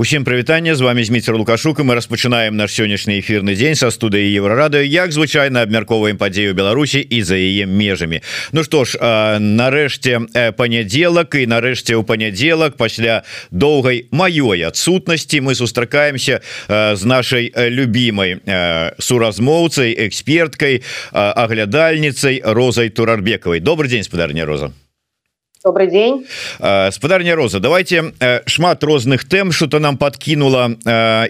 Усім прывітанне з вами зміцер лукашук і мы распачынаем наш сённяшні эфірны дзень са студыі еўрарады як звычайна абмярковаем падзею Беларусі і за яе межамі Ну што ж нарэшце панядзелак і нарэшце ў панядзелак пасля доўгай маёй адсутнасці мы сустракаемся з нашай любімай суразмоўцай эксперткай аглядальніцай розай турарбекавай добрый дзень спадарня роза Добрый день. Спадарня роза давайте шмат розных тэм что-то нам подкинула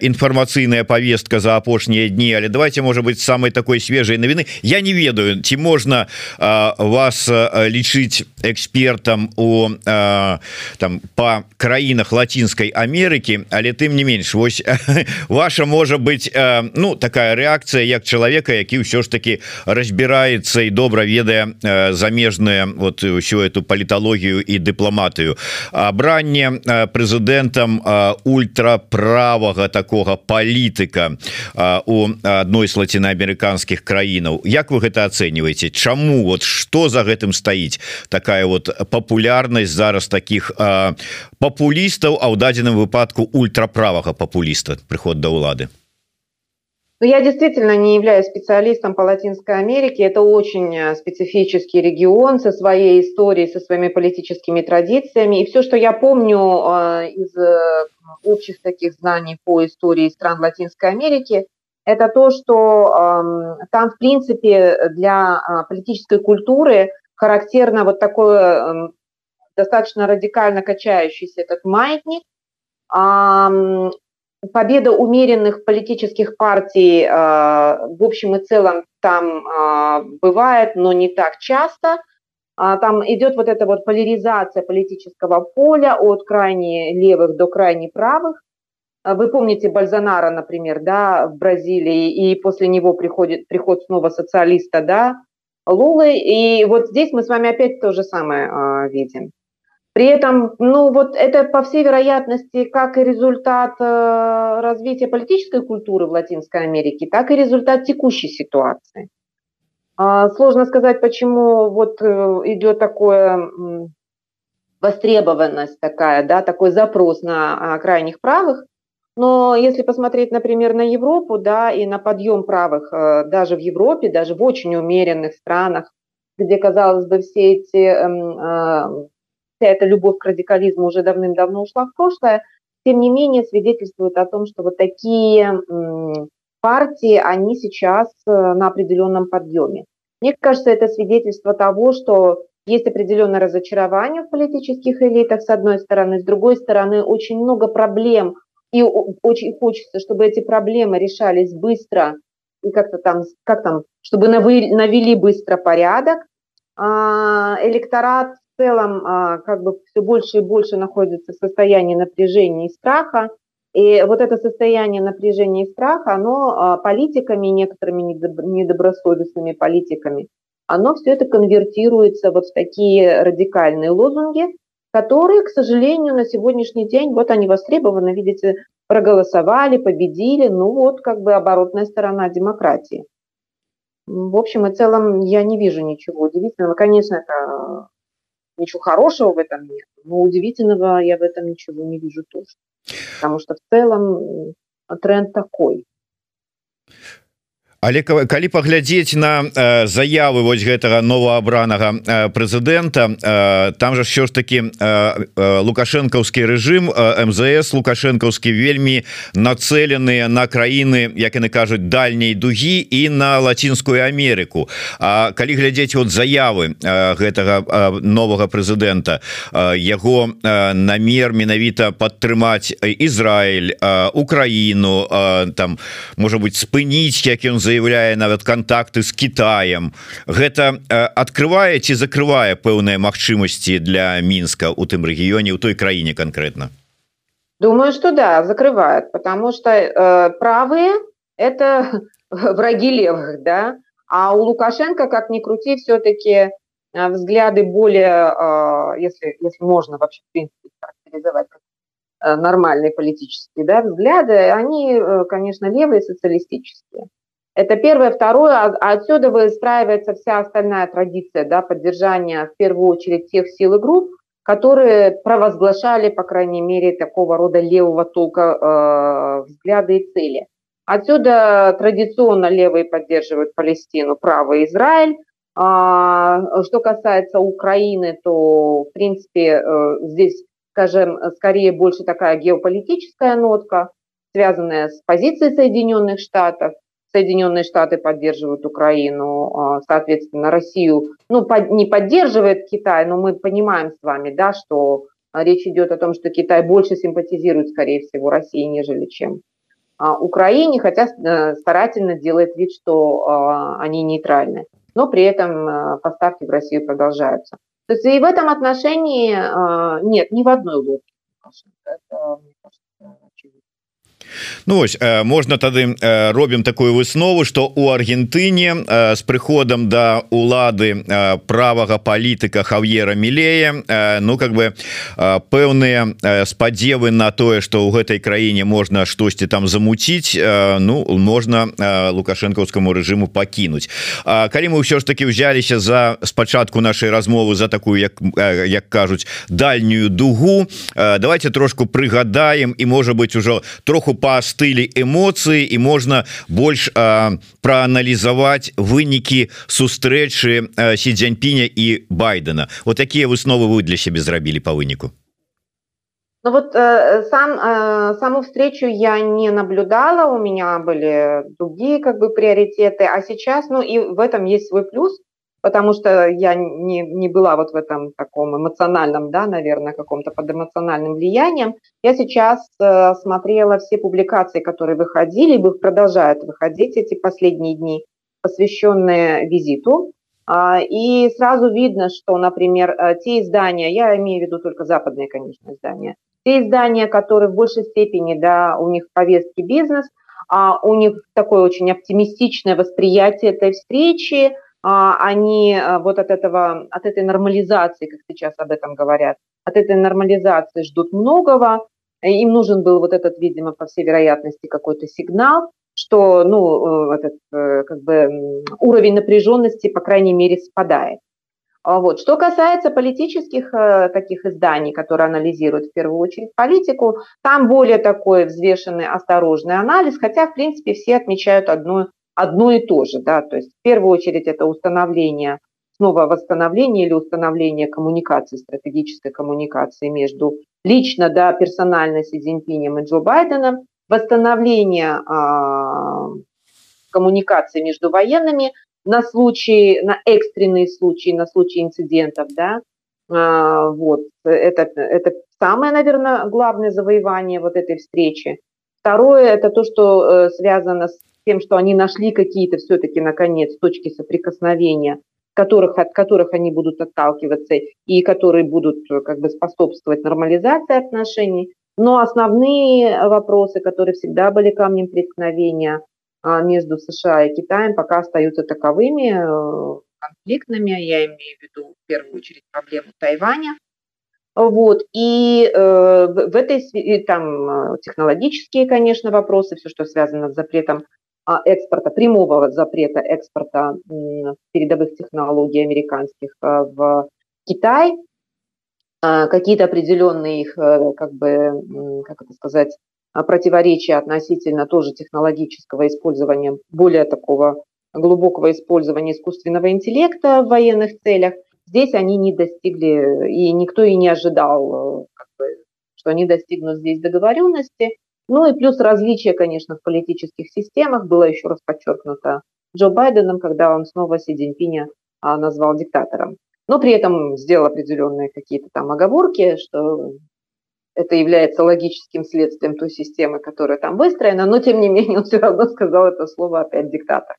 інфармацыйная повестка за апошнія дні але давайте может быть самой такой свежей навіны я не ведаю ці можна вас лічыць экспертам у там по краінах лацінской Америки але тым не менш вось ваша можа быть ну такая реакция як чалавека які ўсё ж таки разбирается і добра ведае замежная вот ўсё эту паліталогію дыпламатыю і дыпламатыю абранне прэзідэнтам ультраправага такога палітыка у адной з лацінаамерыканскіх краінаў Як вы гэта ацэньваеце? Чаму? Вот что за гэтым стаіць? Такая вот папулярнасць зараз таких папулістаў а ў дадзеным выпадку ультраправага папуліста. Прыход да ўлады Но ну, я действительно не являюсь специалистом по Латинской Америке. Это очень э, специфический регион со своей историей, со своими политическими традициями. И все, что я помню э, из э, общих таких знаний по истории стран Латинской Америки, это то, что там, в принципе, для политической культуры характерно вот такое достаточно радикально качающийся этот маятник, победа умеренных политических партий э, в общем и целом там э, бывает, но не так часто. А там идет вот эта вот поляризация политического поля от крайне левых до крайне правых. Вы помните Бальзанара, например, да, в Бразилии, и после него приходит приход снова социалиста, да, Лулы. И вот здесь мы с вами опять то же самое э, видим. При этом, ну вот это по всей вероятности как и результат э, развития политической культуры в Латинской Америке, так и результат текущей ситуации. Э, сложно сказать, почему вот э, идет такое востребованность такая, да, такой запрос на э, крайних правых. Но если посмотреть, например, на Европу, да, и на подъем правых э, даже в Европе, даже в очень умеренных странах, где, казалось бы, все эти э, вся эта любовь к радикализму уже давным-давно ушла в прошлое, тем не менее свидетельствует о том, что вот такие партии, они сейчас э, на определенном подъеме. Мне кажется, это свидетельство того, что есть определенное разочарование в политических элитах, с одной стороны, с другой стороны, очень много проблем, и очень хочется, чтобы эти проблемы решались быстро, и как-то там, как там, чтобы навели быстро порядок. А, электорат целом а, как бы все больше и больше находится в состоянии напряжения и страха. И вот это состояние напряжения и страха, оно а, политиками, некоторыми недобросовестными политиками, оно все это конвертируется вот в такие радикальные лозунги, которые, к сожалению, на сегодняшний день, вот они востребованы, видите, проголосовали, победили, ну вот как бы оборотная сторона демократии. В общем и целом я не вижу ничего удивительного. Конечно, это ничего хорошего в этом нет, но удивительного я в этом ничего не вижу тоже. Потому что в целом тренд такой. Але калі паглядзець на э, заявы вось гэтага новоабранага э, прэзідэнта э, там же що ж таки э, э, лукашэнкаўскі рэжым э, МЗС лукашэнкаўскі вельмі нацеленыя на краіны як яны кажуць дальняй дугі і на лацінскую Амерыку. А калі глядзець вот заявы э, гэтага э, новага прэзідэнта э, яго э, намер менавіта падтрымаць Ізраиль э, Украіну э, там можа быть спыніць як ён за заяўляе нават контакты с Китаем гэта э, открывае ці закрывае пэўныя магчымасці для мінска у тым рэгіёне у той краіне конкретно думаю что да закрывает потому что э, правые это враги левых да а у лукашенко как ни крути все-таки э, взгляды более э, если если можно вообще в принципе характеризовать э, нормальные политические да, взгляды, они, конечно, левые социалистические. Это первое. Второе, а, а отсюда выстраивается вся остальная традиция да, поддержания в первую очередь тех сил и групп, которые провозглашали, по крайней мере, такого рода левого толка э, взгляды и цели. Отсюда традиционно левые поддерживают Палестину, правый Израиль. А, что касается Украины, то, в принципе, э, здесь, скажем, скорее больше такая геополитическая нотка, связанная с позицией Соединенных Штатов. Соединенные Штаты поддерживают Украину, а, соответственно, Россию, ну, не поддерживает Китай, но мы понимаем с вами, да, что речь идет о том, что Китай больше симпатизирует, скорее всего, России, нежели чем а, Украине, хотя э, старательно делает вид, что а, они нейтральны, но при этом поставки в Россию продолжаются. То есть и в этом отношении нет ни в одной лодке. Это, мне кажется, очевидно. Ну ось можна тады робім такую выснову что у Аргентыне с прыходам да улады правага палітыка Хав'ера мілея Ну как бы пэўныя спадзевы на тое что ў гэтай краіне можна штосьці там замуціць Ну можна лукашэнкаўскому режиму пакінуть калі мы ўсё ж таки взяліся за спачатку нашай размовы за такую як як кажуць дальнюю дугу давайте трошку прыгадаем і можа быть ужо троху по стылі эмоцыі і можна больш прааналізаваць вынікі сустрэчы сі дзяньпіня і байдена вот такія высновы вы для сябе зрабілі по выніку Ну вот э, сам э, саму встречу я не наблюдала, у меня были другие как бы приоритеты, а сейчас, ну и в этом есть свой плюс потому что я не, не была вот в этом таком эмоциональном, да, наверное, каком-то под эмоциональным влиянием. Я сейчас э, смотрела все публикации, которые выходили, и продолжают выходить эти последние дни, посвященные визиту. А, и сразу видно, что, например, э, те издания, я имею в виду только западные, конечно, издания, те издания, которые в большей степени, да, у них повестки бизнес, а у них такое очень оптимистичное восприятие этой встречи, они а, вот от этого, от этой нормализации, как сейчас об этом говорят, от этой нормализации ждут многого. Им нужен был вот этот, видимо, по всей вероятности, какой-то сигнал, что ну, э, этот, э, как бы, уровень напряженности, по крайней мере, спадает. А вот. Что касается политических э, таких изданий, которые анализируют в первую очередь политику, там более такой взвешенный, осторожный анализ, хотя, в принципе, все отмечают одну одно и то же, да, то есть в первую очередь это установление, снова восстановление или установление коммуникации, стратегической коммуникации между лично, да, персонально Си Цзиньпинем и Джо Байденом, восстановление а, коммуникации между военными на случай, на экстренные случаи, на случай инцидентов, да, а, вот, это, это самое, наверное, главное завоевание вот этой встречи. Второе, это то, что э, связано с тем, что они нашли какие-то все-таки, наконец, точки соприкосновения, которых, от которых они будут отталкиваться и которые будут как бы способствовать нормализации отношений. Но основные вопросы, которые всегда были камнем преткновения а, между США и Китаем, пока остаются таковыми, э, конфликтными. Я имею в виду в первую очередь проблему Тайваня. Вот. И э, в этой там технологические, конечно, вопросы, все, что связано с запретом экспорта, прямого запрета экспорта передовых технологий американских а, в Китай, а, какие-то определенные их, э, как бы, как это сказать, противоречия относительно тоже технологического использования, более такого глубокого использования искусственного интеллекта в военных целях, здесь они не достигли, и никто и не ожидал, э, как бы, что они достигнут здесь договоренности. Ну и плюс различия, конечно, в политических системах было еще раз подчеркнуто Джо Байденом, когда он снова Си Цзиньпиня а, назвал диктатором. Но при этом сделал определенные какие-то там оговорки, что это является логическим следствием той системы, которая там выстроена, но тем не менее он все равно сказал это слово опять диктатор.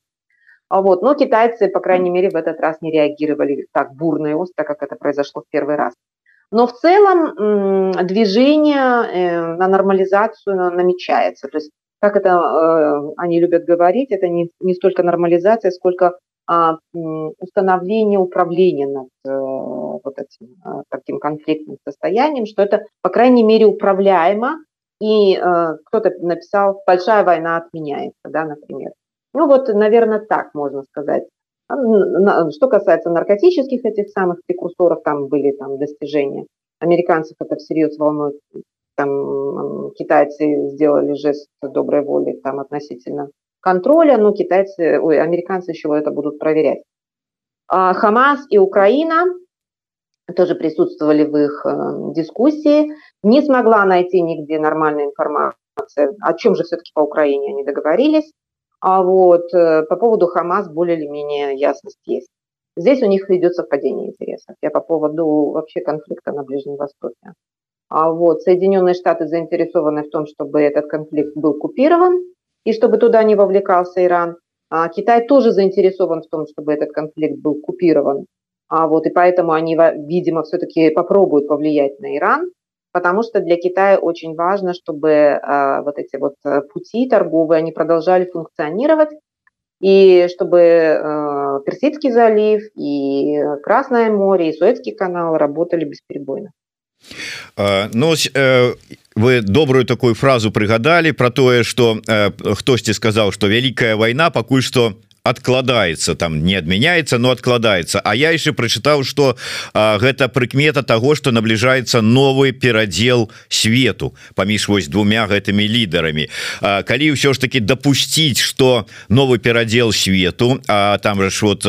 А вот. Но китайцы, по крайней мере, в этот раз не реагировали так бурно и остро, как это произошло в первый раз. Но в целом движение э, на нормализацию намечается. То есть, как это э, они любят говорить, это не, не столько нормализация, сколько а, установление управления над э, вот этим таким конфликтным состоянием, что это, по крайней мере, управляемо, и кто-то написал «большая война отменяется», да, например. Ну вот, наверное, так можно сказать. Что касается наркотических этих самых прекурсоров, там были там достижения. американцев это всерьез волнует. Там китайцы сделали жест доброй воли там относительно контроля, но китайцы, ой, американцы еще это будут проверять. А Хамас и Украина тоже присутствовали в их э, дискуссии. Не смогла найти нигде нормальной информации, о чем же все-таки по Украине они договорились. А вот э, по поводу Хамас более или менее ясность есть. Здесь у них идет совпадение интересов. Я по поводу вообще конфликта на Ближнем Востоке. А вот Соединенные Штаты заинтересованы в том, чтобы этот конфликт был купирован и чтобы туда не вовлекался Иран. А Китай тоже заинтересован в том, чтобы этот конфликт был купирован. А вот и поэтому они, видимо, все-таки попробуют повлиять на Иран, потому что для Китая очень важно, чтобы а, вот эти вот э, пути торговые, они продолжали функционировать, и чтобы э, Персидский залив, и Красное море, и Суэцкий канал работали бесперебойно. Ну вы добрую такую фразу прыгадали про тое что хтосьці сказаў что вялікая война пакуль что откладаецца там не адмяняецца но откладаецца А я яшчэ прачытаў что гэта прыкмета того что набліжаецца новый перадзел свету паміж вось двумя гэтымі лідарамі. Калі ўсё ж таки допусціць что новый перадзел свету А там же вот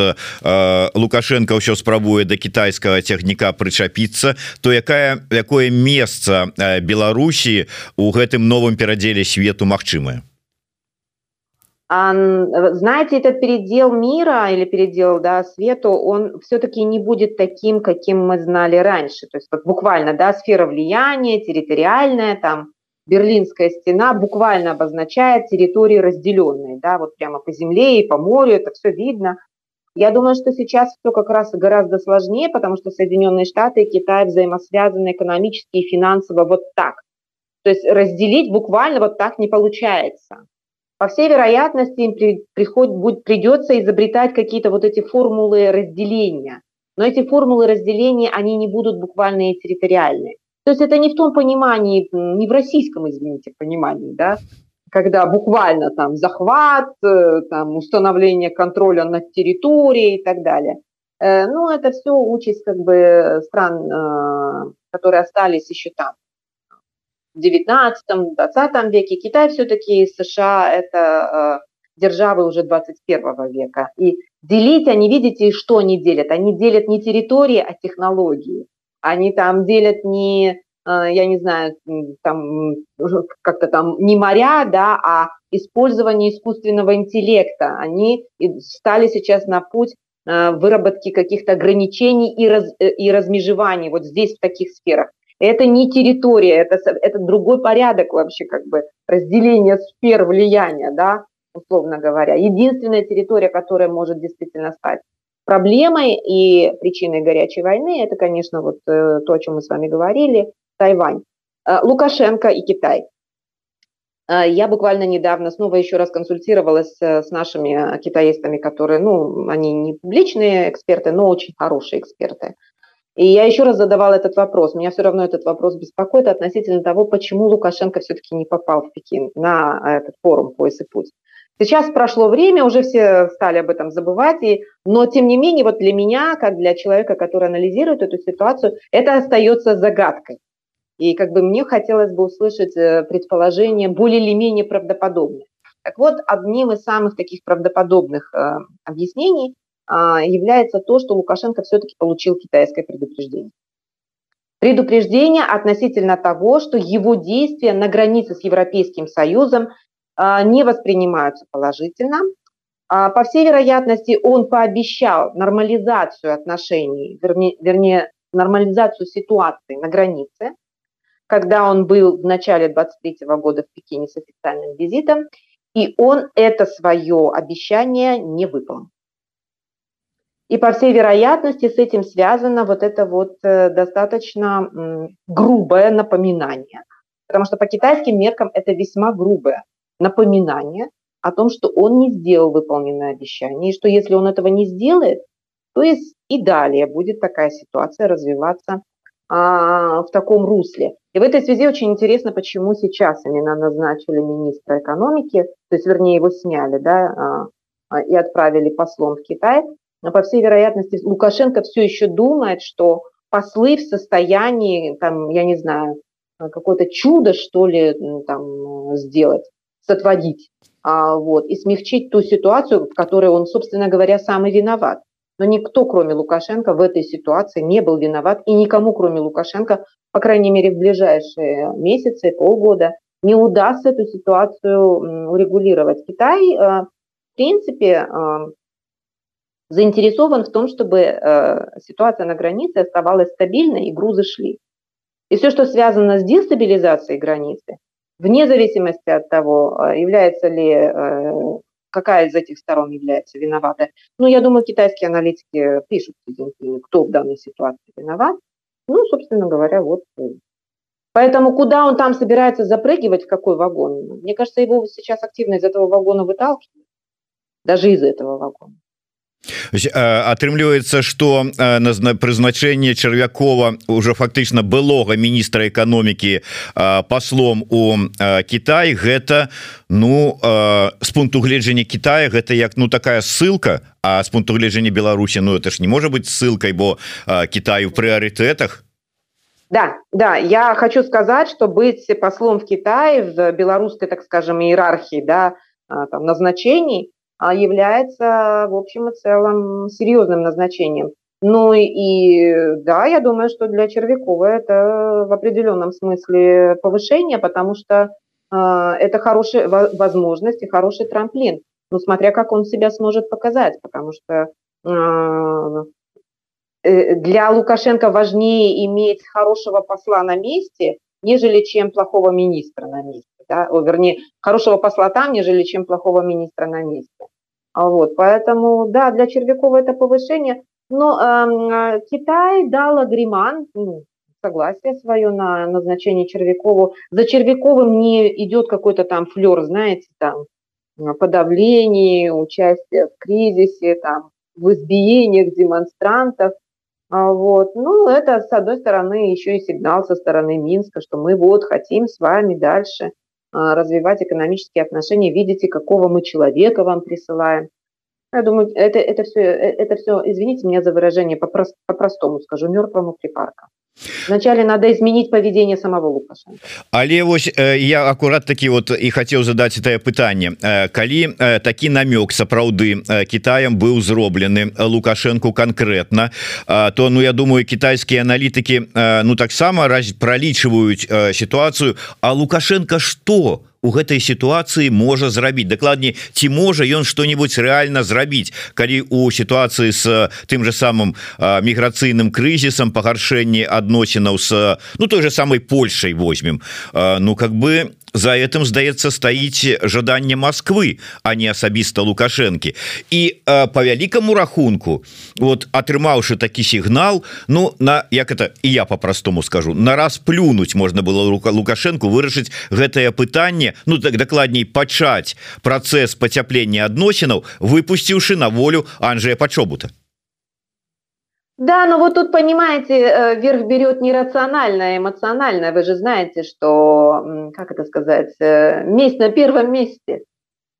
лукашенко ўсё спрабуе до китайского цягніка прычапіцца то якая якое месца Беларусі у гэтым новым перадзеле свету магчымае знаете, этот передел мира или передел да, свету, он все-таки не будет таким, каким мы знали раньше. То есть вот буквально да, сфера влияния, территориальная, там Берлинская стена буквально обозначает территории разделенные, да, вот прямо по земле и по морю, это все видно. Я думаю, что сейчас все как раз гораздо сложнее, потому что Соединенные Штаты и Китай взаимосвязаны экономически и финансово вот так. То есть разделить буквально вот так не получается. По всей вероятности им при, приход, будет, придется изобретать какие-то вот эти формулы разделения. Но эти формулы разделения, они не будут буквальные и территориальные. То есть это не в том понимании, не в российском, извините, понимании, да, когда буквально там захват, э, там установление контроля над территорией и так далее. Э, ну, это все участь как бы стран, э, которые остались еще там. 19-20 веке. Китай все-таки США – это э, державы уже 21 века. И делить они, видите, что они делят? Они делят не территории, а технологии. Они там делят не, э, я не знаю, там как-то там не моря, да, а использование искусственного интеллекта. Они стали сейчас на путь э, выработки каких-то ограничений и, раз, и размежеваний вот здесь, в таких сферах. Это не территория, это, это другой порядок вообще, как бы разделение сфер влияния, да, условно говоря. Единственная территория, которая может действительно стать проблемой и причиной горячей войны, это, конечно, вот э, то, о чем мы с вами говорили, Тайвань. Э, Лукашенко и Китай. Э, я буквально недавно снова еще раз консультировалась с нашими китаистами, которые, ну, они не публичные эксперты, но очень хорошие эксперты. И я еще раз задавала этот вопрос. Меня все равно этот вопрос беспокоит относительно того, почему Лукашенко все-таки не попал в Пекин на этот форум «Пояс и путь». Сейчас прошло время, уже все стали об этом забывать, и, но тем не менее, вот для меня, как для человека, который анализирует эту ситуацию, это остается загадкой. И как бы мне хотелось бы услышать э, предположение более или менее правдоподобное. Так вот, одним из самых таких правдоподобных э, объяснений является то, что Лукашенко все-таки получил китайское предупреждение. Предупреждение относительно того, что его действия на границе с Европейским Союзом а, не воспринимаются положительно. А, по всей вероятности, он пообещал нормализацию отношений, вернее, нормализацию ситуации на границе, когда он был в начале 23 года в Пекине с официальным визитом, и он это свое обещание не выполнил. И по всей вероятности с этим связано вот это вот э, достаточно грубое напоминание, потому что по китайским меркам это весьма грубое напоминание о том, что он не сделал выполненное обещание, и что если он этого не сделает, то есть и далее будет такая ситуация развиваться а, в таком русле. И в этой связи очень интересно, почему сейчас именно назначили министра экономики, то есть, вернее, его сняли, да, а, и отправили послом в Китай, по всей вероятности Лукашенко все еще думает, что послы в состоянии, там, я не знаю, какое-то чудо, что ли, там, сделать, сотворить, а, вот, и смягчить ту ситуацию, в которой он, собственно говоря, сам и виноват. Но никто, кроме Лукашенко, в этой ситуации не был виноват, и никому, кроме Лукашенко, по крайней мере, в ближайшие месяцы, полгода, не удастся эту ситуацию урегулировать. Китай, э, в принципе, э, заинтересован в том, чтобы э, ситуация на границе оставалась стабильной и грузы шли. И все, что связано с дестабилизацией границы, вне зависимости от того, является ли какая из этих сторон является виновата. Ну, я думаю, китайские аналитики пишут, кто в данной ситуации виноват. Ну, собственно говоря, вот. Поэтому куда он там собирается запрыгивать, в какой вагон? Мне кажется, его сейчас активно из этого вагона выталкивают. Даже из этого вагона атрымліваецца что на прызначэнне чарвякова уже фактычна былога міністра эканомікі паслом у Кітай гэта ну з пункту гледжання Китая гэта як ну такая ссылка а з пункту гледжання Беларусі Ну это ж не можа быть ссылкой бо Китаю прыоритетах Да, да, я хочу сказать, что быть послом в Китае в белорусской, так скажем, иерархии, да, там, назначений, является, в общем и целом, серьезным назначением. Ну и да, я думаю, что для Червякова это в определенном смысле повышение, потому что э, это хорошая возможность и хороший трамплин. Ну, смотря как он себя сможет показать, потому что э, э для Лукашенко важнее иметь хорошего посла на месте, нежели чем плохого министра на месте да, о, вернее, хорошего посла там, нежели чем плохого министра на месте. А вот, поэтому, да, для Червякова это повышение. Но э, Китай дал агриман, ну, согласие свое на назначение Червякову. За Червяковым не идет какой-то там флер, знаете, там, подавление, участие в кризисе, там, в избиениях демонстрантов. А вот. Ну, это, с одной стороны, еще и сигнал со стороны Минска, что мы вот хотим с вами дальше – развивать экономические отношения, видите, какого мы человека вам присылаем. Я думаю, это, это, все, э, это все, извините меня за выражение, по-простому скажу, мертвому припарка. Вначале надо изменить поведение самого Лукашенко. Але вось я аккурат таки вот и хотел задать это пытание калі такі намек сапраўды Китаем был зроблены Лукашенко конкретно то ну я думаю китайские аналитики ну таксама раз пролічиваюць ситуацию а Лукашенко что у гэтай сітуацыі можа зрабіць. Дакладней ці можа ён что-нибудь реально зрабіць калі у сітуацыі с тым же самым міграцыйным крызісам пагаршэнні адносінаў с ну той же самой Польшай возьмем. Ну как бы за этим здаецца стаіць жаданне Москвы а не асабіста лукашэнкі. І э, по вялікаму рахунку вот атрымаўшы такі сігнал Ну на як это і я по-простому скажу на раз плюнуть можна было рука лукашенко вырашыць гэтае пытанне Ну так дакладней пачаць працэс пацяплення адносінаў выпусціўшы на волю Анжея пачобута Да, но вот тут, понимаете, э, верх берет нерациональное, эмоциональное. Вы же знаете, что, как это сказать, э, месть на первом месте.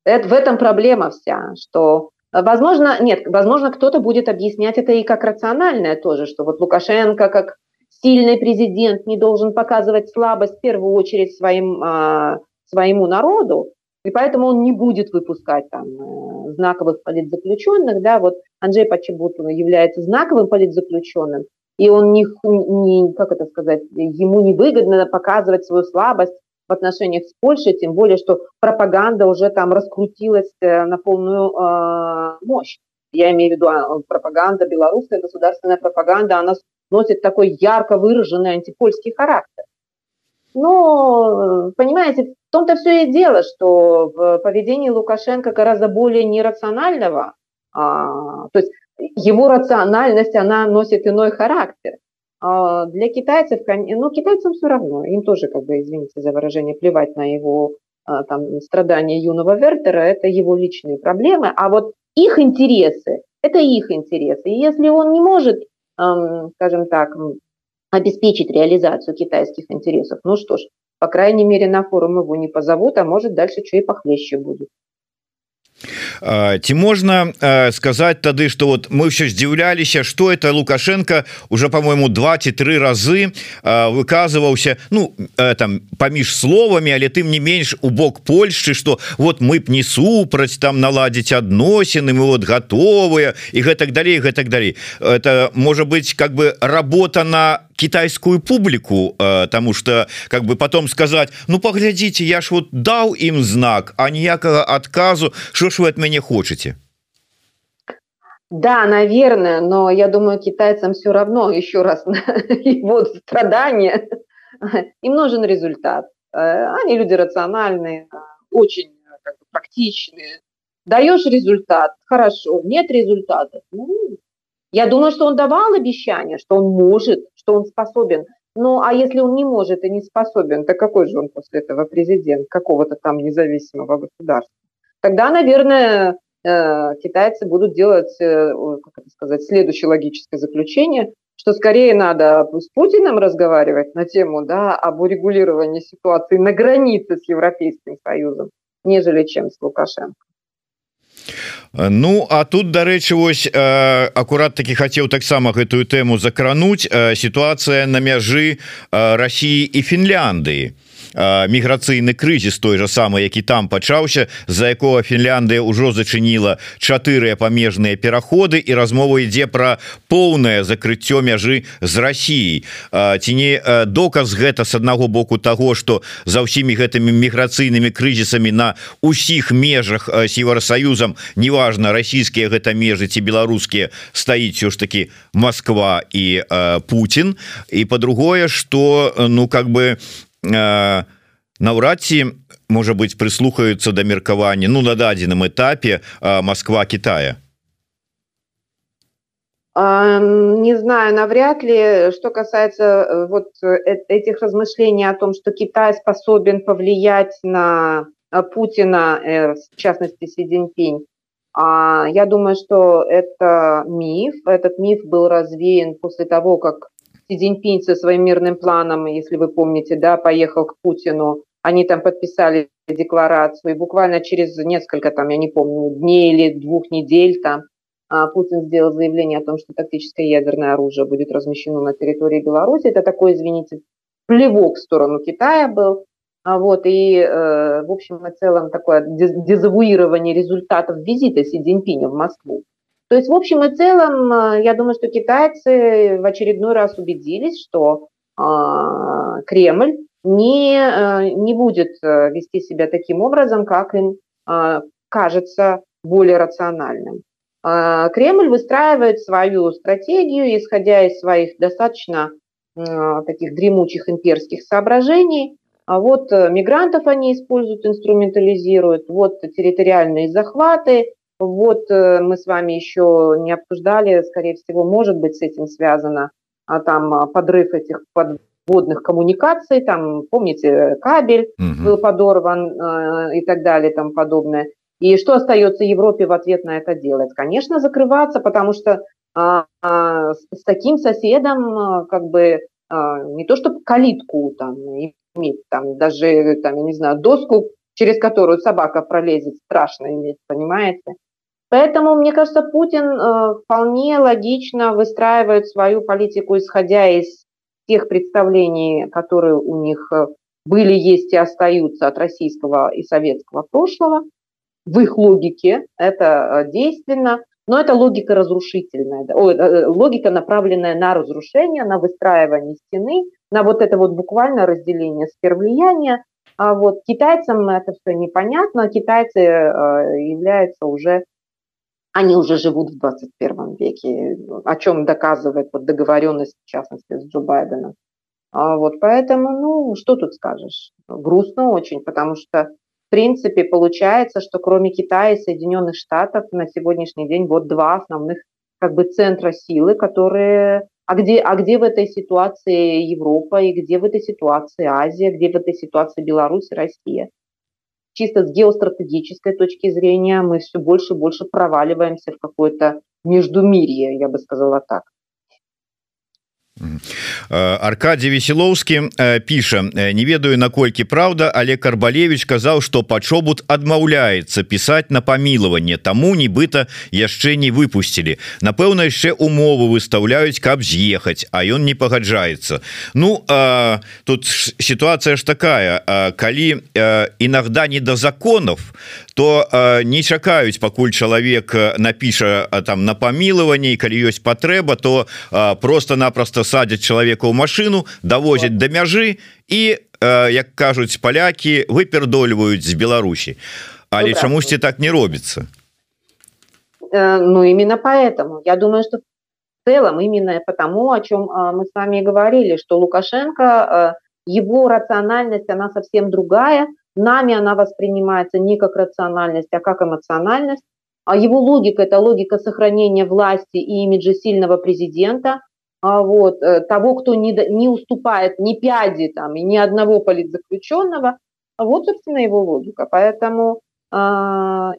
Это, в этом проблема вся, что Возможно, нет, возможно, кто-то будет объяснять это и как рациональное тоже, что вот Лукашенко как сильный президент не должен показывать слабость в первую очередь своим, а, своему народу, и поэтому он не будет выпускать там э, знаковых политзаключенных, да, вот Анджей Почебутов является знаковым политзаключенным, и он не, не, как это сказать, ему не выгодно показывать свою слабость в отношениях с Польшей, тем более, что пропаганда уже там раскрутилась э, на полную э, мощь. Я имею в виду а, пропаганда, белорусская государственная пропаганда, она носит такой ярко выраженный антипольский характер. Но, понимаете, в том-то все и дело, что в поведении Лукашенко гораздо более нерационального, а, то есть его рациональность, она носит иной характер. А для китайцев, ну, китайцам все равно, им тоже, как бы, извините за выражение, плевать на его а, там, страдания юного Вертера, это его личные проблемы, а вот их интересы, это их интересы. И если он не может, скажем так, обеспечить реализацию китайских интересов. Ну что ж, по крайней мере, на форум его не позовут, а может дальше что и похлеще будет. Ці можна сказать тады что вот мы все здзіўляліся что это лукашенко уже по-моему два ці три разы выказываўся ну там паміж словамі але тым не менш у бок Польшчы что вот мы б не супраць там наладзіць адносіны мы вот готовыя і гэтак далей гэтак далей. Это можа быть как бы работа на китайскую публику э, тому что как бы потом сказать ну поглядите я ж вот дал им знак а ніякага отказу что ж вы от мяне хочете? Да наверное но я думаю китайцам все равно еще раз вот страдания. Им нужен результат. Э, они люди рациональные очень практичные. Даешь результат хорошо нет результата ну, я думаю что он давал обещание что он может что он способен. Ну, а если он не может и не способен, то какой же он после этого президент? Какого-то там независимого государства? Тогда, наверное, э, китайцы будут делать, э, как это сказать, следующее логическое заключение, что скорее надо с Путиным разговаривать на тему да, об урегулировании ситуации на границе с Европейским Союзом, нежели чем с Лукашенко. Ну а тут дарэчы вось акурат таки хацеў таксама гэтую тэму закрануць сітуацыя на мяжы Росіі і Фінляндыі міграцыйны крызіс той же самы які там пачаўся за якога Фінляндыя ўжо зачыніла чатыры памежныя пераходы і размова ідзе пра поўнае закрыццё мяжы з Росіяй ці не доказ гэта с аднаго боку того что за ўсімі гэтымі міграцыйнымі крызісамі на усіх межах с евросоюзам неважно расійскія гэта межы ці беларускія стаіць все ж таки Москва і Путін і по-другое что ну как бы Э, наўрад ці можа быть прислухаюцца да меркавання ну на дадзеным этапе э, Москва Китая. Не знаю навряд ли. Что касается э, вот этих размышлений о том что Китай способен повлиять на Путина в частности Си Цзиньпинь я думаю что это миф. Этот миф был развеян после того как Си Цзиньпинь со своим мирным планом, если вы помните, да, поехал к Путину, они там подписали декларацию, и буквально через несколько, там, я не помню, дней или двух недель там а, Путин сделал заявление о том, что тактическое ядерное оружие будет размещено на территории Беларуси. Это такой, извините, плевок в сторону Китая был. А вот, и, э, в общем и целом, такое дезавуирование результатов визита Си Цзиньпиня в Москву. То есть, в общем и целом, э, я думаю, что китайцы в очередной раз убедились, что э, Кремль не, э, не будет э, вести себя таким образом, как им э, кажется более рациональным. Э, Кремль выстраивает свою стратегию, исходя из своих достаточно э, таких дремучих имперских соображений. А вот мигрантов они используют, инструментализируют, вот территориальные захваты, вот э, мы с вами еще не обсуждали, скорее всего, может быть с этим связано а там а, подрыв этих подводных коммуникаций, там, помните, кабель угу. был подорван э, и так далее, там подобное. И что остается Европе в ответ на это делать? Конечно, закрываться, потому что а, а, с, с таким соседом а, как бы а, не то чтобы калитку там иметь, там даже там я не знаю доску, через которую собака пролезет, страшно иметь, понимаете? Поэтому, мне кажется, Путин э, вполне логично выстраивает свою политику, исходя из тех представлений, которые у них э, были, есть и остаются от российского и советского прошлого. В их логике это э, действенно, но это логика разрушительная, логика, направленная на разрушение, на выстраивание стены, на вот это вот буквально разделение сфер влияния. А вот китайцам это все непонятно, китайцы являются уже они уже живут в 21 веке, о чем доказывает вот договоренность, в частности, с Джо Байденом. А вот поэтому, ну, что тут скажешь? Грустно очень, потому что, в принципе, получается, что кроме Китая и Соединенных Штатов на сегодняшний день вот два основных как бы центра силы, которые... А где, а где в этой ситуации Европа, и где в этой ситуации Азия, где в этой ситуации Беларусь и Россия? Чисто с геостратегической точки зрения мы все больше и больше проваливаемся в какое-то междумирье, я бы сказала так. Аркадий веселоўскі піша не ведаю наколькі Праўда але карбалевич казаў что пачобут адмаўляецца пісаць на памілаванне таму нібыта яшчэ не выпусцілі напэўна яшчэ умовы выставляюць каб з'ехаць а ён не пагаджаецца Ну а, тут ситуация ж такая. А, калі а, иногда не до законов то а, не чакаюць пакуль чалавек напіша там на памілаванне калі ёсць патрэба то а, просто-напросто садзяць человека ў машину давозяць до мяжы і як кажуць палякі выпердольваюць з Беларусі. Але ну, чамусьці так не робіцца. Э, Ну именно поэтому. Я думаю что в целом именно потому о чем мы с вами говорили что Лукашенко его рациональность она совсем другая нами она воспринимается не как рациональность а как эмоциональность а его логика это логика сохранения власти и имиджа сильного президента а вот, э, того, кто не, не уступает ни пяди там, и ни одного политзаключенного, вот, собственно, его логика. Поэтому э,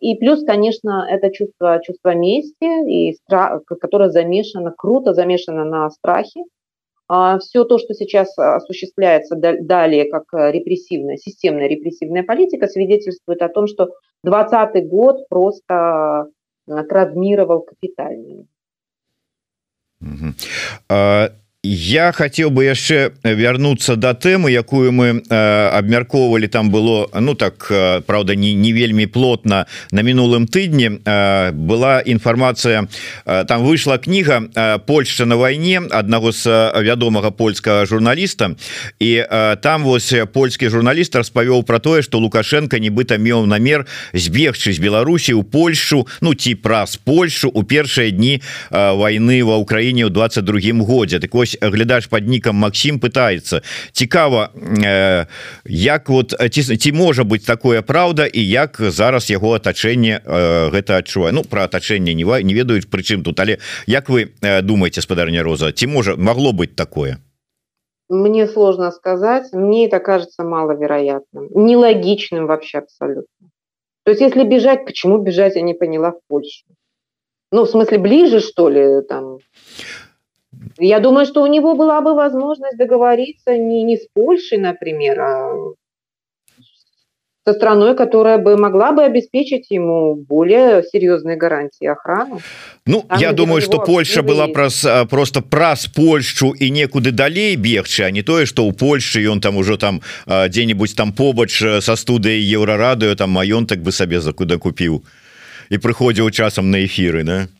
и плюс, конечно, это чувство, чувство мести, и страх, которое замешано, круто замешано на страхе. А все то, что сейчас осуществляется далее как репрессивная, системная репрессивная политика, свидетельствует о том, что 2020 год просто э, травмировал капитально. Uh -huh. Я хотел бы яшчэ вярнуцца до тэмы якую мы э, абмяркоўвалі там было ну так э, Праўда не не вельмі плотно. На мінулым тыдні э, была інфармацыя э, там выйшла кніга э, Польша на вайне аднаго з вядомага польскага журналіста і э, там вось польскі журналіст распавёў про тое что лукашенко нібыта меў намер збегчы з Беларусі у Польшу ну ці праз Польшу у першыя дні э, войны ва ўкраіне ў 22 годзе так вось глядач под нікам Макссім пытается. Цікава э, як вот ці, ці можа быть такое Праўда і як зараз яго атачэнне э, гэта адчувае. Ну про атачэнне не не ведаюць прычым тут але як вы э, думаете спадарня Роза ці можа могло быть такое? Мне сложно сказать мне это кажется маловероятным нелогичным вообще абсолютно. То есть если бежать почему бежать я не поняла в Польшу? Ну в смысле ближе что ли там я думаю, что у него была бы возможность договориться не, не с Польшей, например, а со страной, которая бы могла бы обеспечить ему более серьезные гарантии охраны. Ну Там, я думаю что Польша была прос, просто праз Польшу и некуды далей бегчы а не тое что у Польши он там уже там где-нибудь там побач со студыей еўрарадыо там маёнтак бы сабе за куда купіў и прыходзіў часам на эфиры да Э,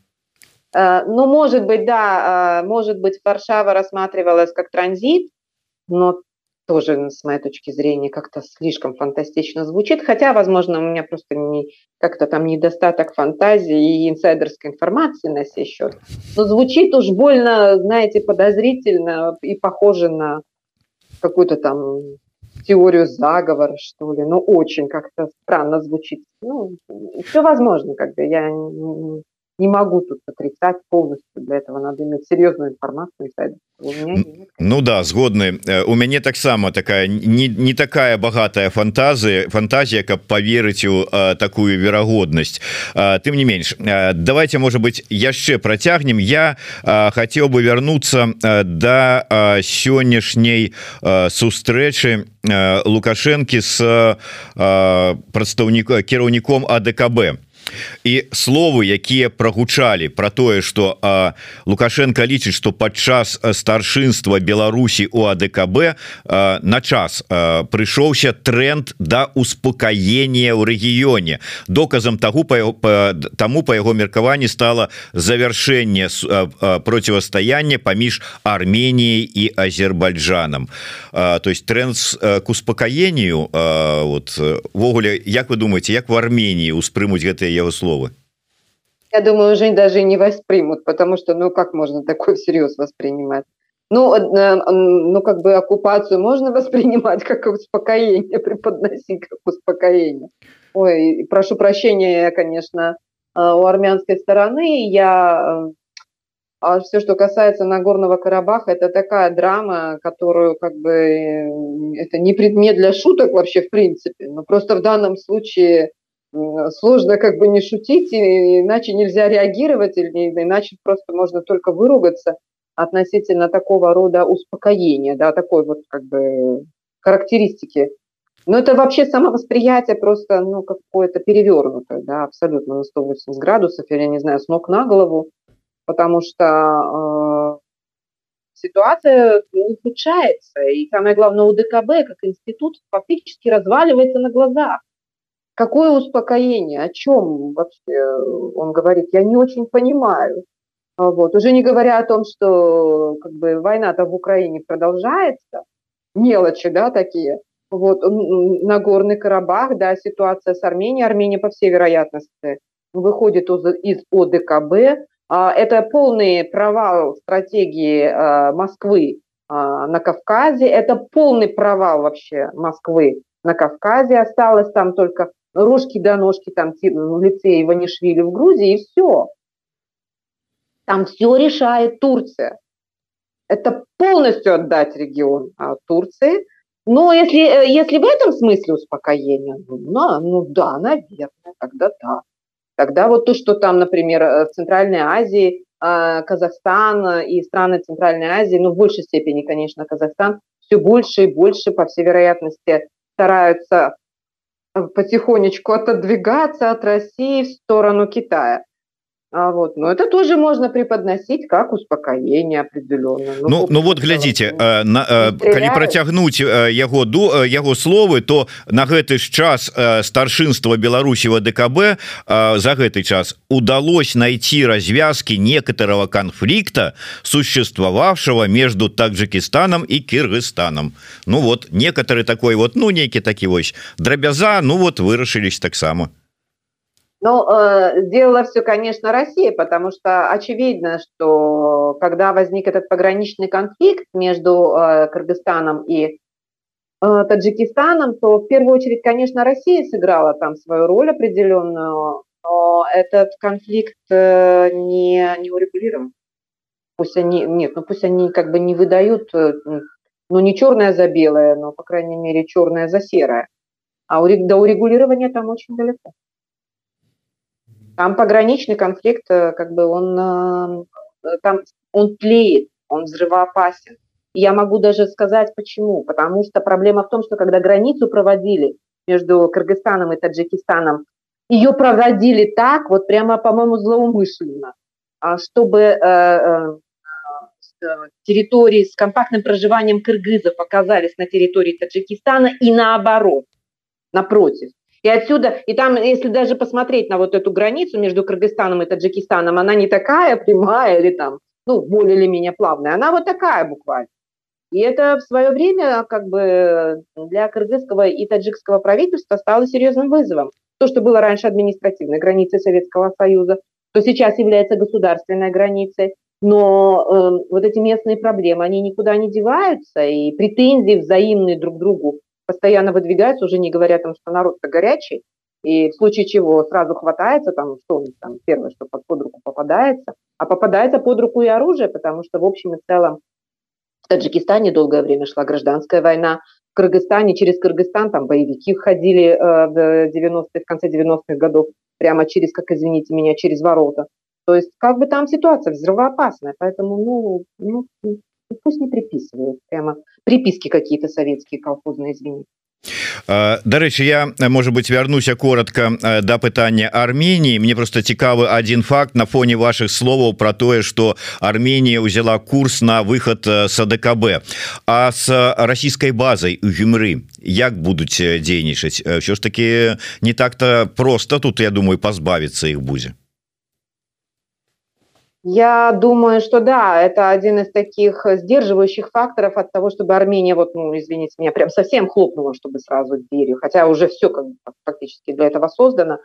Ну, может быть, да, э, может быть, Варшава рассматривалась как транзит, но тоже, с моей точки зрения, как-то слишком фантастично звучит, хотя, возможно, у меня просто не, как-то там недостаток фантазии и инсайдерской информации на сей счет. Но звучит уж больно, знаете, подозрительно и похоже на какую-то там теорию заговора, что ли. Ну, очень как-то странно звучит. Ну, все возможно, как бы я не могу тут отрицать полностью. Для этого надо иметь серьезную информацию. Ну да, згодны. Э, у мяне таксама такая не, не такая богатая фантазия, фантазия, каб поверить у а, такую верагодность. А, тым не менш, а, давайте, может быть, яшчэ протягнем. Я а, хотел бы вернуться а, до а, сённяшняй а, сустрэчы а, Лукашенко с а, прадстаўніком кіраўніком АДКБ і словы якія прогучалі про тое что лукашенко лічыць что падчас старшынства Беларусі у АДКБ на час прыйшоўся тренд да успокаения ў рэгіёне. Доказам того по тому по яго меркаванні стало завершэнне противостаяння паміж Арменией і Азербайджаном то есть тренд к успокоению вот ввогуле Як вы думаете як в Армении успрымуць гэтые его слова. Я думаю уже даже не воспримут потому что ну как можно такой всерьез воспринимать? Ну э, ну как бы оккупацию можно воспринимать как успокоение преподносить как успокоение. Ой, прошу прощения конечно э, у армянской стороны. Я э, а все, что касается Нагорного Карабаха, это такая драма, которую как бы это не предмет для шуток вообще в принципе, но просто в данном случае сложно как бы не шутить, иначе нельзя реагировать, или иначе просто можно только выругаться. относительно такого рода успокоения, да, такой вот как бы характеристики. Но это вообще самовосприятие просто, ну, какое-то перевернутое, да, абсолютно на 180 градусов, или, не знаю, с ног на голову, потому что э, ситуация ухудшается, и самое главное, УДКБ как институт фактически разваливается на глазах. Какое успокоение? О чем вообще он говорит? Я не очень понимаю. Вот. Уже не говоря о том, что как бы, война-то в Украине продолжается, мелочи, да, такие. Вот, Нагорный Карабах, да, ситуация с Арменией. Армения, по всей вероятности, выходит из ОДКБ. А, это полный провал стратегии а, Москвы а, на Кавказе. Это полный провал вообще Москвы на Кавказе. Осталось там только рожки до ножки там в лице Иванишвили в Грузии, и все. Там все решает Турция. Это полностью отдать регион Турции. Но если, э, если в этом смысле успокоение, ну, ну да, наверное, тогда да. Тогда вот то, что там, например, э, в Центральной Азии, а, Казахстан и страны Центральной Азии, ну, в большей степени, конечно, Казахстан, все больше и больше, по всей вероятности, стараются э, потихонечку отодвигаться от России в сторону Китая. А вот, но это тоже можно преподносить как успокоение определенно Ну, ну, ну вот глядзіце э, на э, калі працягнуць яго ду яго словы то на гэты ж час старшынства Беларусі ВДКБ за гэты час удалось найти развязки некоторого конфликта существовавшего между Таджикистаном и Кыргызстаном. Ну вот некоторый такой вот ну нейкі такі вось драбяза Ну вот вырашылись таксама ну, э, сделала все, конечно, Россия, потому что очевидно, что когда возник этот пограничный конфликт между э, Кыргызстаном и э, Таджикистаном, то в первую очередь, конечно, Россия сыграла там свою роль определенную, но этот конфликт э, не, не урегулирован. Пусть они, нет, ну пусть они как бы не выдают, э, ну не черное за белое, но, по крайней мере, черное за серое. А до урегулирования там очень далеко. Там пограничный конфликт, э, как бы он, э, там, он тлеет, он взрывоопасен. Я могу даже сказать почему. Потому что проблема в том, что когда границу проводили между Кыргызстаном и Таджикистаном, ее проводили так, вот прямо, по-моему, злоумышленно, а чтобы э, территории с компактным проживанием кыргызов оказались на территории Таджикистана и наоборот, напротив. И отсюда, и там, если даже посмотреть на вот эту границу между Кыргызстаном и Таджикистаном, она не такая прямая или там, ну, более или менее плавная, она вот такая буквально. И это в свое время как бы для кыргызского и таджикского правительства стало серьезным вызовом. То, что было раньше административной границей Советского Союза, то сейчас является государственной границей. Но э, вот эти местные проблемы, они никуда не деваются, и претензии взаимные друг к другу постоянно выдвигаются, уже не говоря там, что народ-то горячий, и в случае чего сразу хватается, там, что там, первое, что под, под руку попадается, а попадается под руку и оружие, потому что в общем и целом в Таджикистане долгое время шла гражданская война, в Кыргызстане, через Кыргызстан там боевики ходили э, в 90-х, в конце 90-х годов, прямо через, как извините меня, через ворота. То есть как бы там ситуация взрывоопасная, поэтому, ну, ну пусть не приписывают прямо приписки какие-то советские колхозные извините Дарэчы я может быть вярнуся коротко да пытання Армении. Мне просто цікавы один факт на фоне ваших словаў про тое что Армения узяла курс на выход с АДКБ а с российской базой у гюмры як будуць дзейнічаць? Все ж таки не так-то просто. Тут я думаю позбавиться их будзе я думаю, что да, это один из таких сдерживающих факторов от того, чтобы Армения, вот, ну, извините меня, прям совсем хлопнула, чтобы сразу дверью, хотя уже все как бы фактически для этого создано.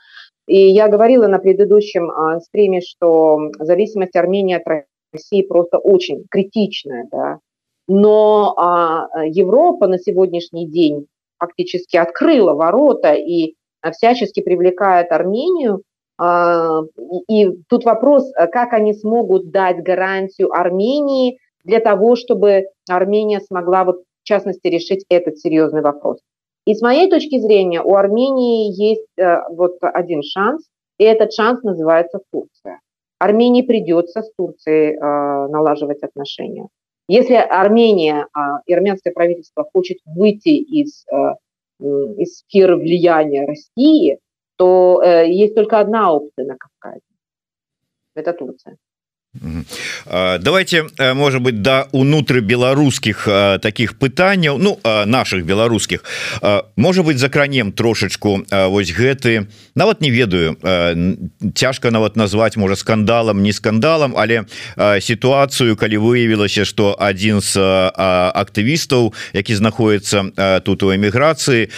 И я говорила на предыдущем а, стриме, что зависимость Армении от России просто очень критичная, да. Но а, Европа на сегодняшний день фактически открыла ворота и всячески привлекает Армению и тут вопрос, э, как они смогут дать гарантию Армении для того, чтобы Армения смогла, вот, в частности, решить этот серьезный вопрос. И с моей точки зрения, у Армении есть э, вот один шанс, и этот шанс называется Турция. Армении придется с Турцией налаживать отношения. Если Армения и армянское правительство хочет выйти из, из сферы влияния России, то есть только одна опция на Кавказе. Это Турция. Давайте может быть да унутры беларускіх таких пытанняў ну наших беларускіх может быть закранем трошечку вось гэты нават не ведаю цяжка нават назвать можа скандалам не скандалам але сітуацыю калі выявілася что один з актывістаў які знаходіцца тут у эміграцыі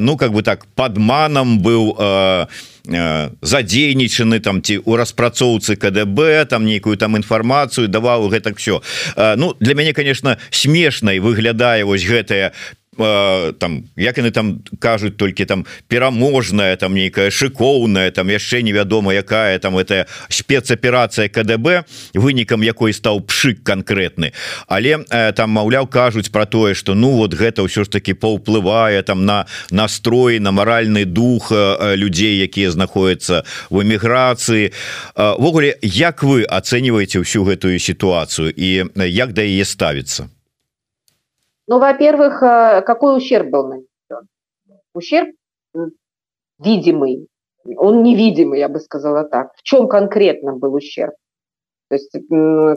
ну как бы так подманам быў Э, задзейнічаны там ці у распрацоўцы КДБ там нейкую там інфармацыю даваў гэтак все э, Ну для мяне конечно смешнай выглядае вось гэтая там як яны там кажуць толькі там пераможная там нейкая шыкоўная там яшчэ невядома якая там это спецаперацыя КДБ вынікам якой стаў пшык конкретны але там маўляў кажуць про тое что ну вот гэта ўсё ж таки паўплывае там на настрой на маральны дух людзей якія знаходяцца в эміграцыі. Ввогуле як вы ацэньваеце ўсю гэтую сітуацыю і як да яе ставіцца Ну, во-первых, э, какой ущерб был нанесен? Ущерб видимый, он невидимый, я бы сказала так. В чем конкретно был ущерб? То есть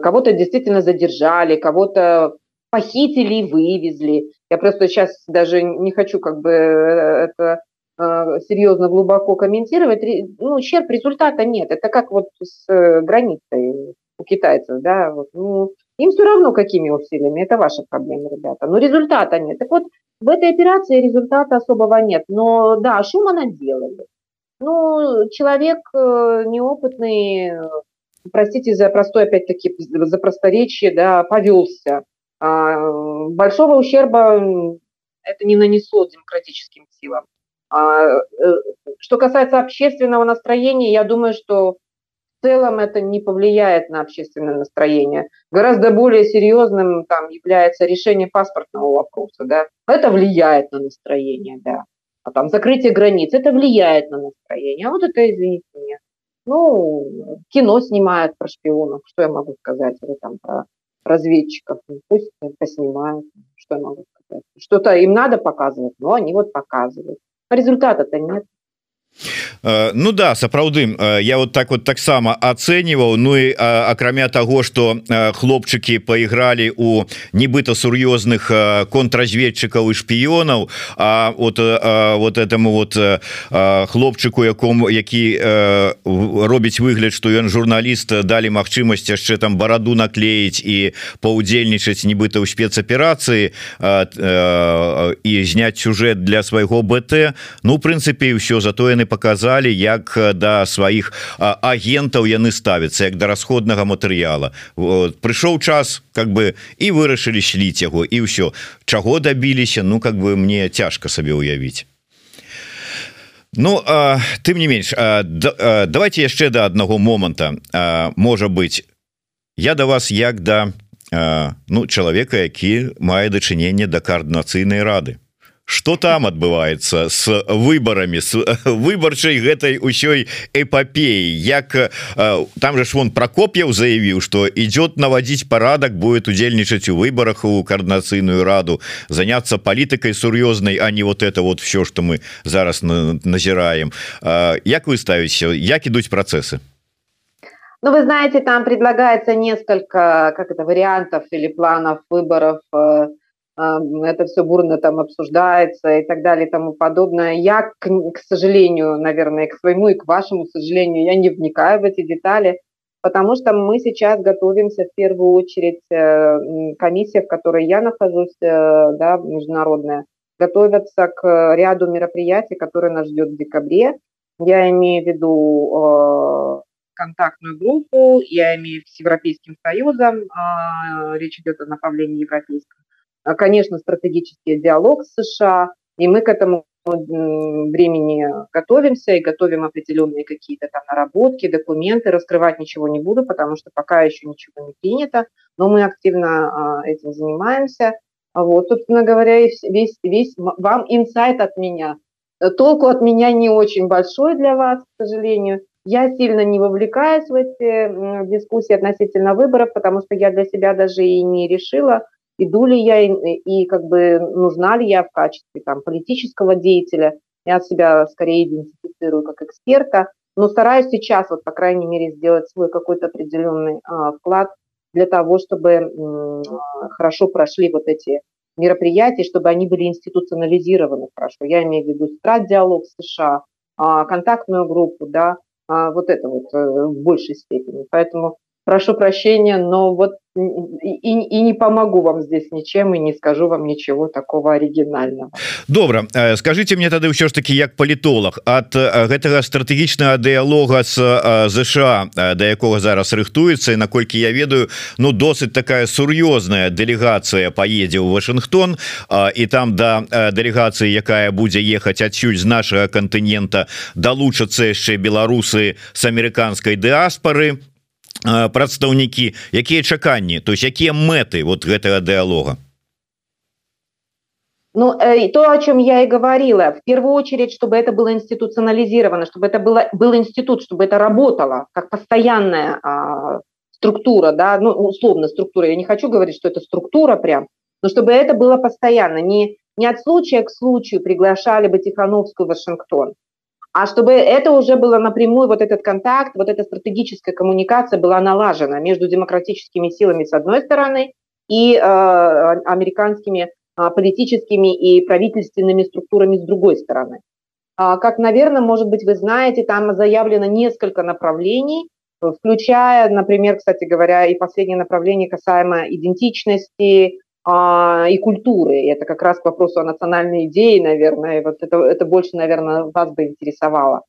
кого-то действительно задержали, кого-то похитили и вывезли. Я просто сейчас даже не хочу как бы э, это э, серьезно глубоко комментировать. Ну, ущерб результата нет. Это как вот с границей у китайцев, да, вот, ну, им все равно, какими усилиями, это ваша проблема, ребята. Но результата нет. Так вот, в этой операции результата особого нет. Но да, шума наделали. Ну, человек э, неопытный, простите за простой, опять-таки, за просторечие, да, повелся. А, большого ущерба это не нанесло демократическим силам. А, э, что касается общественного настроения, я думаю, что в целом это не повлияет на общественное настроение. Гораздо более серьезным там является решение паспортного вопроса, да. Это влияет на настроение, да. А там закрытие границ, это влияет на настроение. А вот это, извините меня, ну, кино снимают про шпионов, что я могу сказать, или там про разведчиков, ну, пусть поснимают, что я могу сказать. Что-то им надо показывать, но они вот показывают. А результата-то нет. Э, ну да сапраўды э, я вот так вот таксама ацэньваў. Ну і акрамя того что э, хлопчыкі пайгралі у нібыта сур'ёзных контрразведчыкаў і шпіёнаў А вот вот этому вот хлопчыку якому які робіць выгляд что ён журналіст далі магчымасць яшчэ там бараду наклеіць і паўдзельнічаць нібыта ў спецаперацыі і зняць сюжэт для свайго БТ Ну прынцыпе ўсё затое яны показалі як э, да сваіх агентаў яны ставяцца як да расходнага матэрыяла. Прыйшоў час как бы і вырашылі сліць яго і ўсё. Чаго дабіліся Ну как бы мне цяжка сабе уявіць Ну а, тым не менш а, да, а, давайте яшчэ до аднаго моманта. Можа быть я до да вас як да а, ну чалавека які мае дачыненне да каардынацыйнай рады что там адбываецца с выборами с выбарчай гэтай усёй эпопеі як там же ж вон прокоп'яў заявіў что идет наводить парадак будет удзельнічаць у выборах у коорднацыйную раду заняться палітыкай сур'ёзнай а не вот это вот все что мы зараз назіраем. Як вы ставіце як ідуць процессы Ну, вы знаете, там предлагается несколько, как это, вариантов или планов выборов э, это все бурно там обсуждается и так далее и тому подобное. Я, к, к сожалению, наверное, к своему и к вашему сожалению, я не вникаю в эти детали, потому что мы сейчас готовимся в первую очередь, э, комиссия, в которой я нахожусь, э, да, международная, готовятся к ряду мероприятий, которые нас ждет в декабре. Я имею в виду э, контактную группу, я имею в с Европейским Союзом, речь идет о направлении европейском а, конечно, стратегический диалог с США, и мы к этому времени готовимся и готовим определенные какие-то там наработки, документы. Раскрывать ничего не буду, потому что пока еще ничего не принято, но мы активно а, этим занимаемся. Вот, собственно говоря, весь, весь вам инсайт от меня. Толку от меня не очень большой для вас, к сожалению. Я сильно не вовлекаюсь в эти дискуссии относительно выборов, потому что я для себя даже и не решила, иду ли я и, и как бы нужна ли я в качестве там, политического деятеля. Я себя скорее идентифицирую как эксперта, но стараюсь сейчас, вот по крайней мере, сделать свой какой-то определенный а, вклад для того, чтобы м, хорошо прошли вот эти мероприятия, чтобы они были институционализированы хорошо. Я имею в виду страт-диалог США, а, контактную группу, да, а, вот это вот э, в большей степени. Поэтому прошу прощения, но вот и, и не помогу вам здесь ничем и не скажу вам ничего такого оригинального. Добра. Э, скажите мне тады ўсё ж таки як палітолог от э, гэтага стратэгічнага дыялога с ЗША да якога зараз рыхтуецца і наколькі я ведаю ну досыць такая сур'ёзная дэлегацыя поедзе ў Вашингтон і там да дэлегацыі якая будзе ехаць адсюль з нашага кантынента далучацца яшчэ беларусы с амерыканскай дыаспоры прадстаўнікі якія чаканні то есть якія мэты вот гэтага дыалога Ну, э, то, о чем я и говорила, в первую очередь, чтобы это было институционализировано, чтобы это было, был институт, чтобы это работало как постоянная а, структура, да, ну, условно структура, я не хочу говорить, что это структура прям, но чтобы это было постоянно, не, не от случая к случаю приглашали бы Тихановскую в Вашингтон, а чтобы это уже было напрямую, вот этот контакт, вот эта стратегическая коммуникация была налажена между демократическими силами с одной стороны и э, американскими э, политическими и правительственными структурами с другой стороны. А, как, наверное, может быть, вы знаете, там заявлено несколько направлений, включая, например, кстати говоря, и последнее направление касаемо идентичности, и культуры. Это как раз к вопросу о национальной идее, наверное. Вот это, это больше, наверное, вас бы интересовало.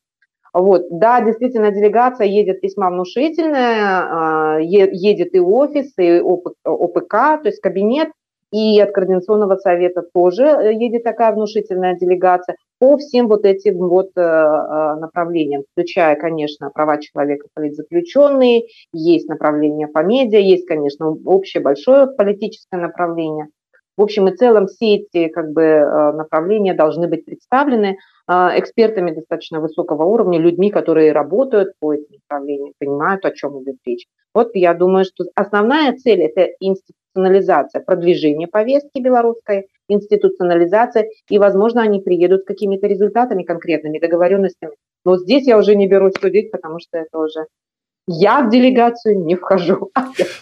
Вот, да, действительно, делегация едет весьма внушительная, а, едет и офис, и ОПК, то есть кабинет, и от Координационного совета тоже э, едет такая внушительная делегация по всем вот этим вот э, э, направлениям, включая, конечно, права человека, политзаключенные, есть направление по медиа, есть, конечно, общее большое политическое направление. В общем и целом все эти как бы, направления должны быть представлены экспертами достаточно высокого уровня, людьми, которые работают по этим направлениям, понимают, о чем идет речь. Вот я думаю, что основная цель – это институционализация, продвижение повестки белорусской, институционализация, и, возможно, они приедут с какими-то результатами конкретными, договоренностями. Но здесь я уже не берусь судить, потому что это уже я в делегацию не вхожу.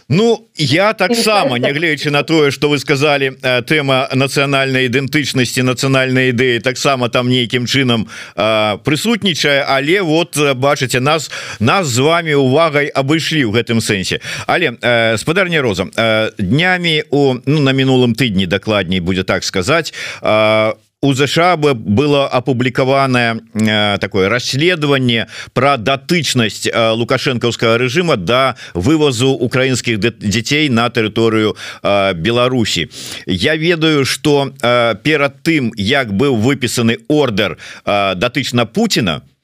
Ну я таксама нягледзячы на тое что вы сказали э, тэма нацыянальнай ідэнтычнасці нацыянальнай ідэі таксама там нейкім чынам э, прысутнічае але вот э, бачыце нас нас з вами увагай абышлі ў гэтым сэнсе. Але спадарня розам днямі у ну, на мінулым тыдні дакладней будзе так сказаць у у ЗША было опублікаванае э, такое расследаванне про датычнасць э, лукашэнкаўскага режима до да вывозу украінскіх дзяцей на тэрыторыю э, Беларусі Я ведаю что перад тым як быў выпісаны ордер датычна Путина то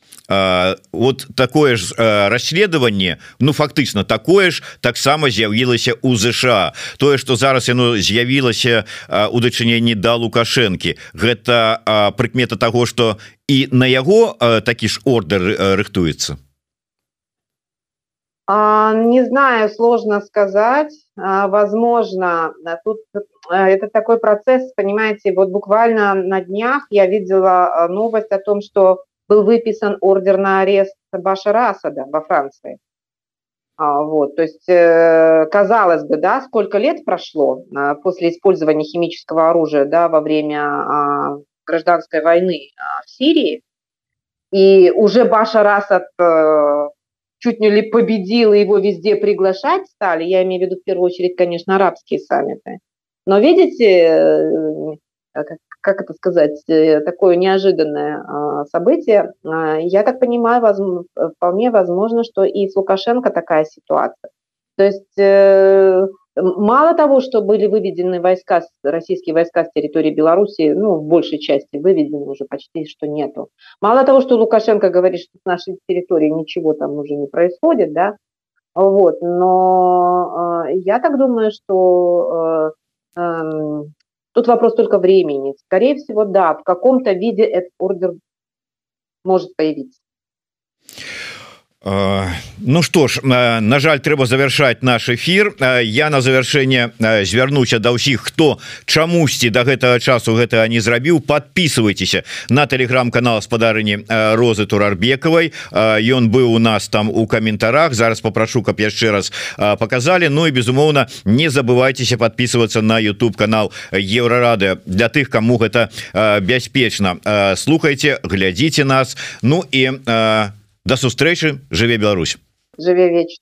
вот такое ж расследаванне ну фактычна такое ж таксама з'явілася у ЗША тое что зараз яно з'явілася у дачыненні да лукашэнкі. Гэта прыкмета того что і на яго такі ж ордер рыхтуецца. Не знаю сложно сказать. Возможно тут это такой процесс понимаете вот буквально на днях я видела новость о том что был выписан ордер на арест Башара Асада во Франции. А, вот, то есть, э, казалось бы, да, сколько лет прошло а, после использования химического оружия, да, во время а, гражданской войны в Сирии, и уже Башар Асад а, чуть не ли победил, и его везде приглашать стали, я имею в виду в первую очередь, конечно, арабские саммиты. Но видите, э, как это сказать, э, такое неожиданное а, событие. А, я так понимаю, возможно, вполне возможно, что и с Лукашенко такая ситуация. То есть э, мало того, что были выведены войска, российские войска с территории Беларуси, ну, в большей части выведены уже почти, что нету. Мало того, что Лукашенко говорит, что с нашей территории ничего там уже не происходит, да, вот, но э, я так думаю, что эм, Тут вопрос только времени. Скорее всего, да, в каком-то виде этот ордер может появиться. Ну что ж на жаль трэба завершаць наш эфир я на завершэнне звярнуся да ўсіх хто чамусьці до да гэтага часу гэта не зрабіў. Подписывайтеся на телеграм-канал спадарыні розы турарбекавай ён быў у нас там у каментарах. Зараз попрошу каб яшчэ раз показали Ну і безумоўна не забывайтеся подписываться на YouTube канал еврорады для тых кому гэта бяспечна. Слухайте глядзіце нас. Ну і на до сустрэчы жыве Беларусь. Жыве вечна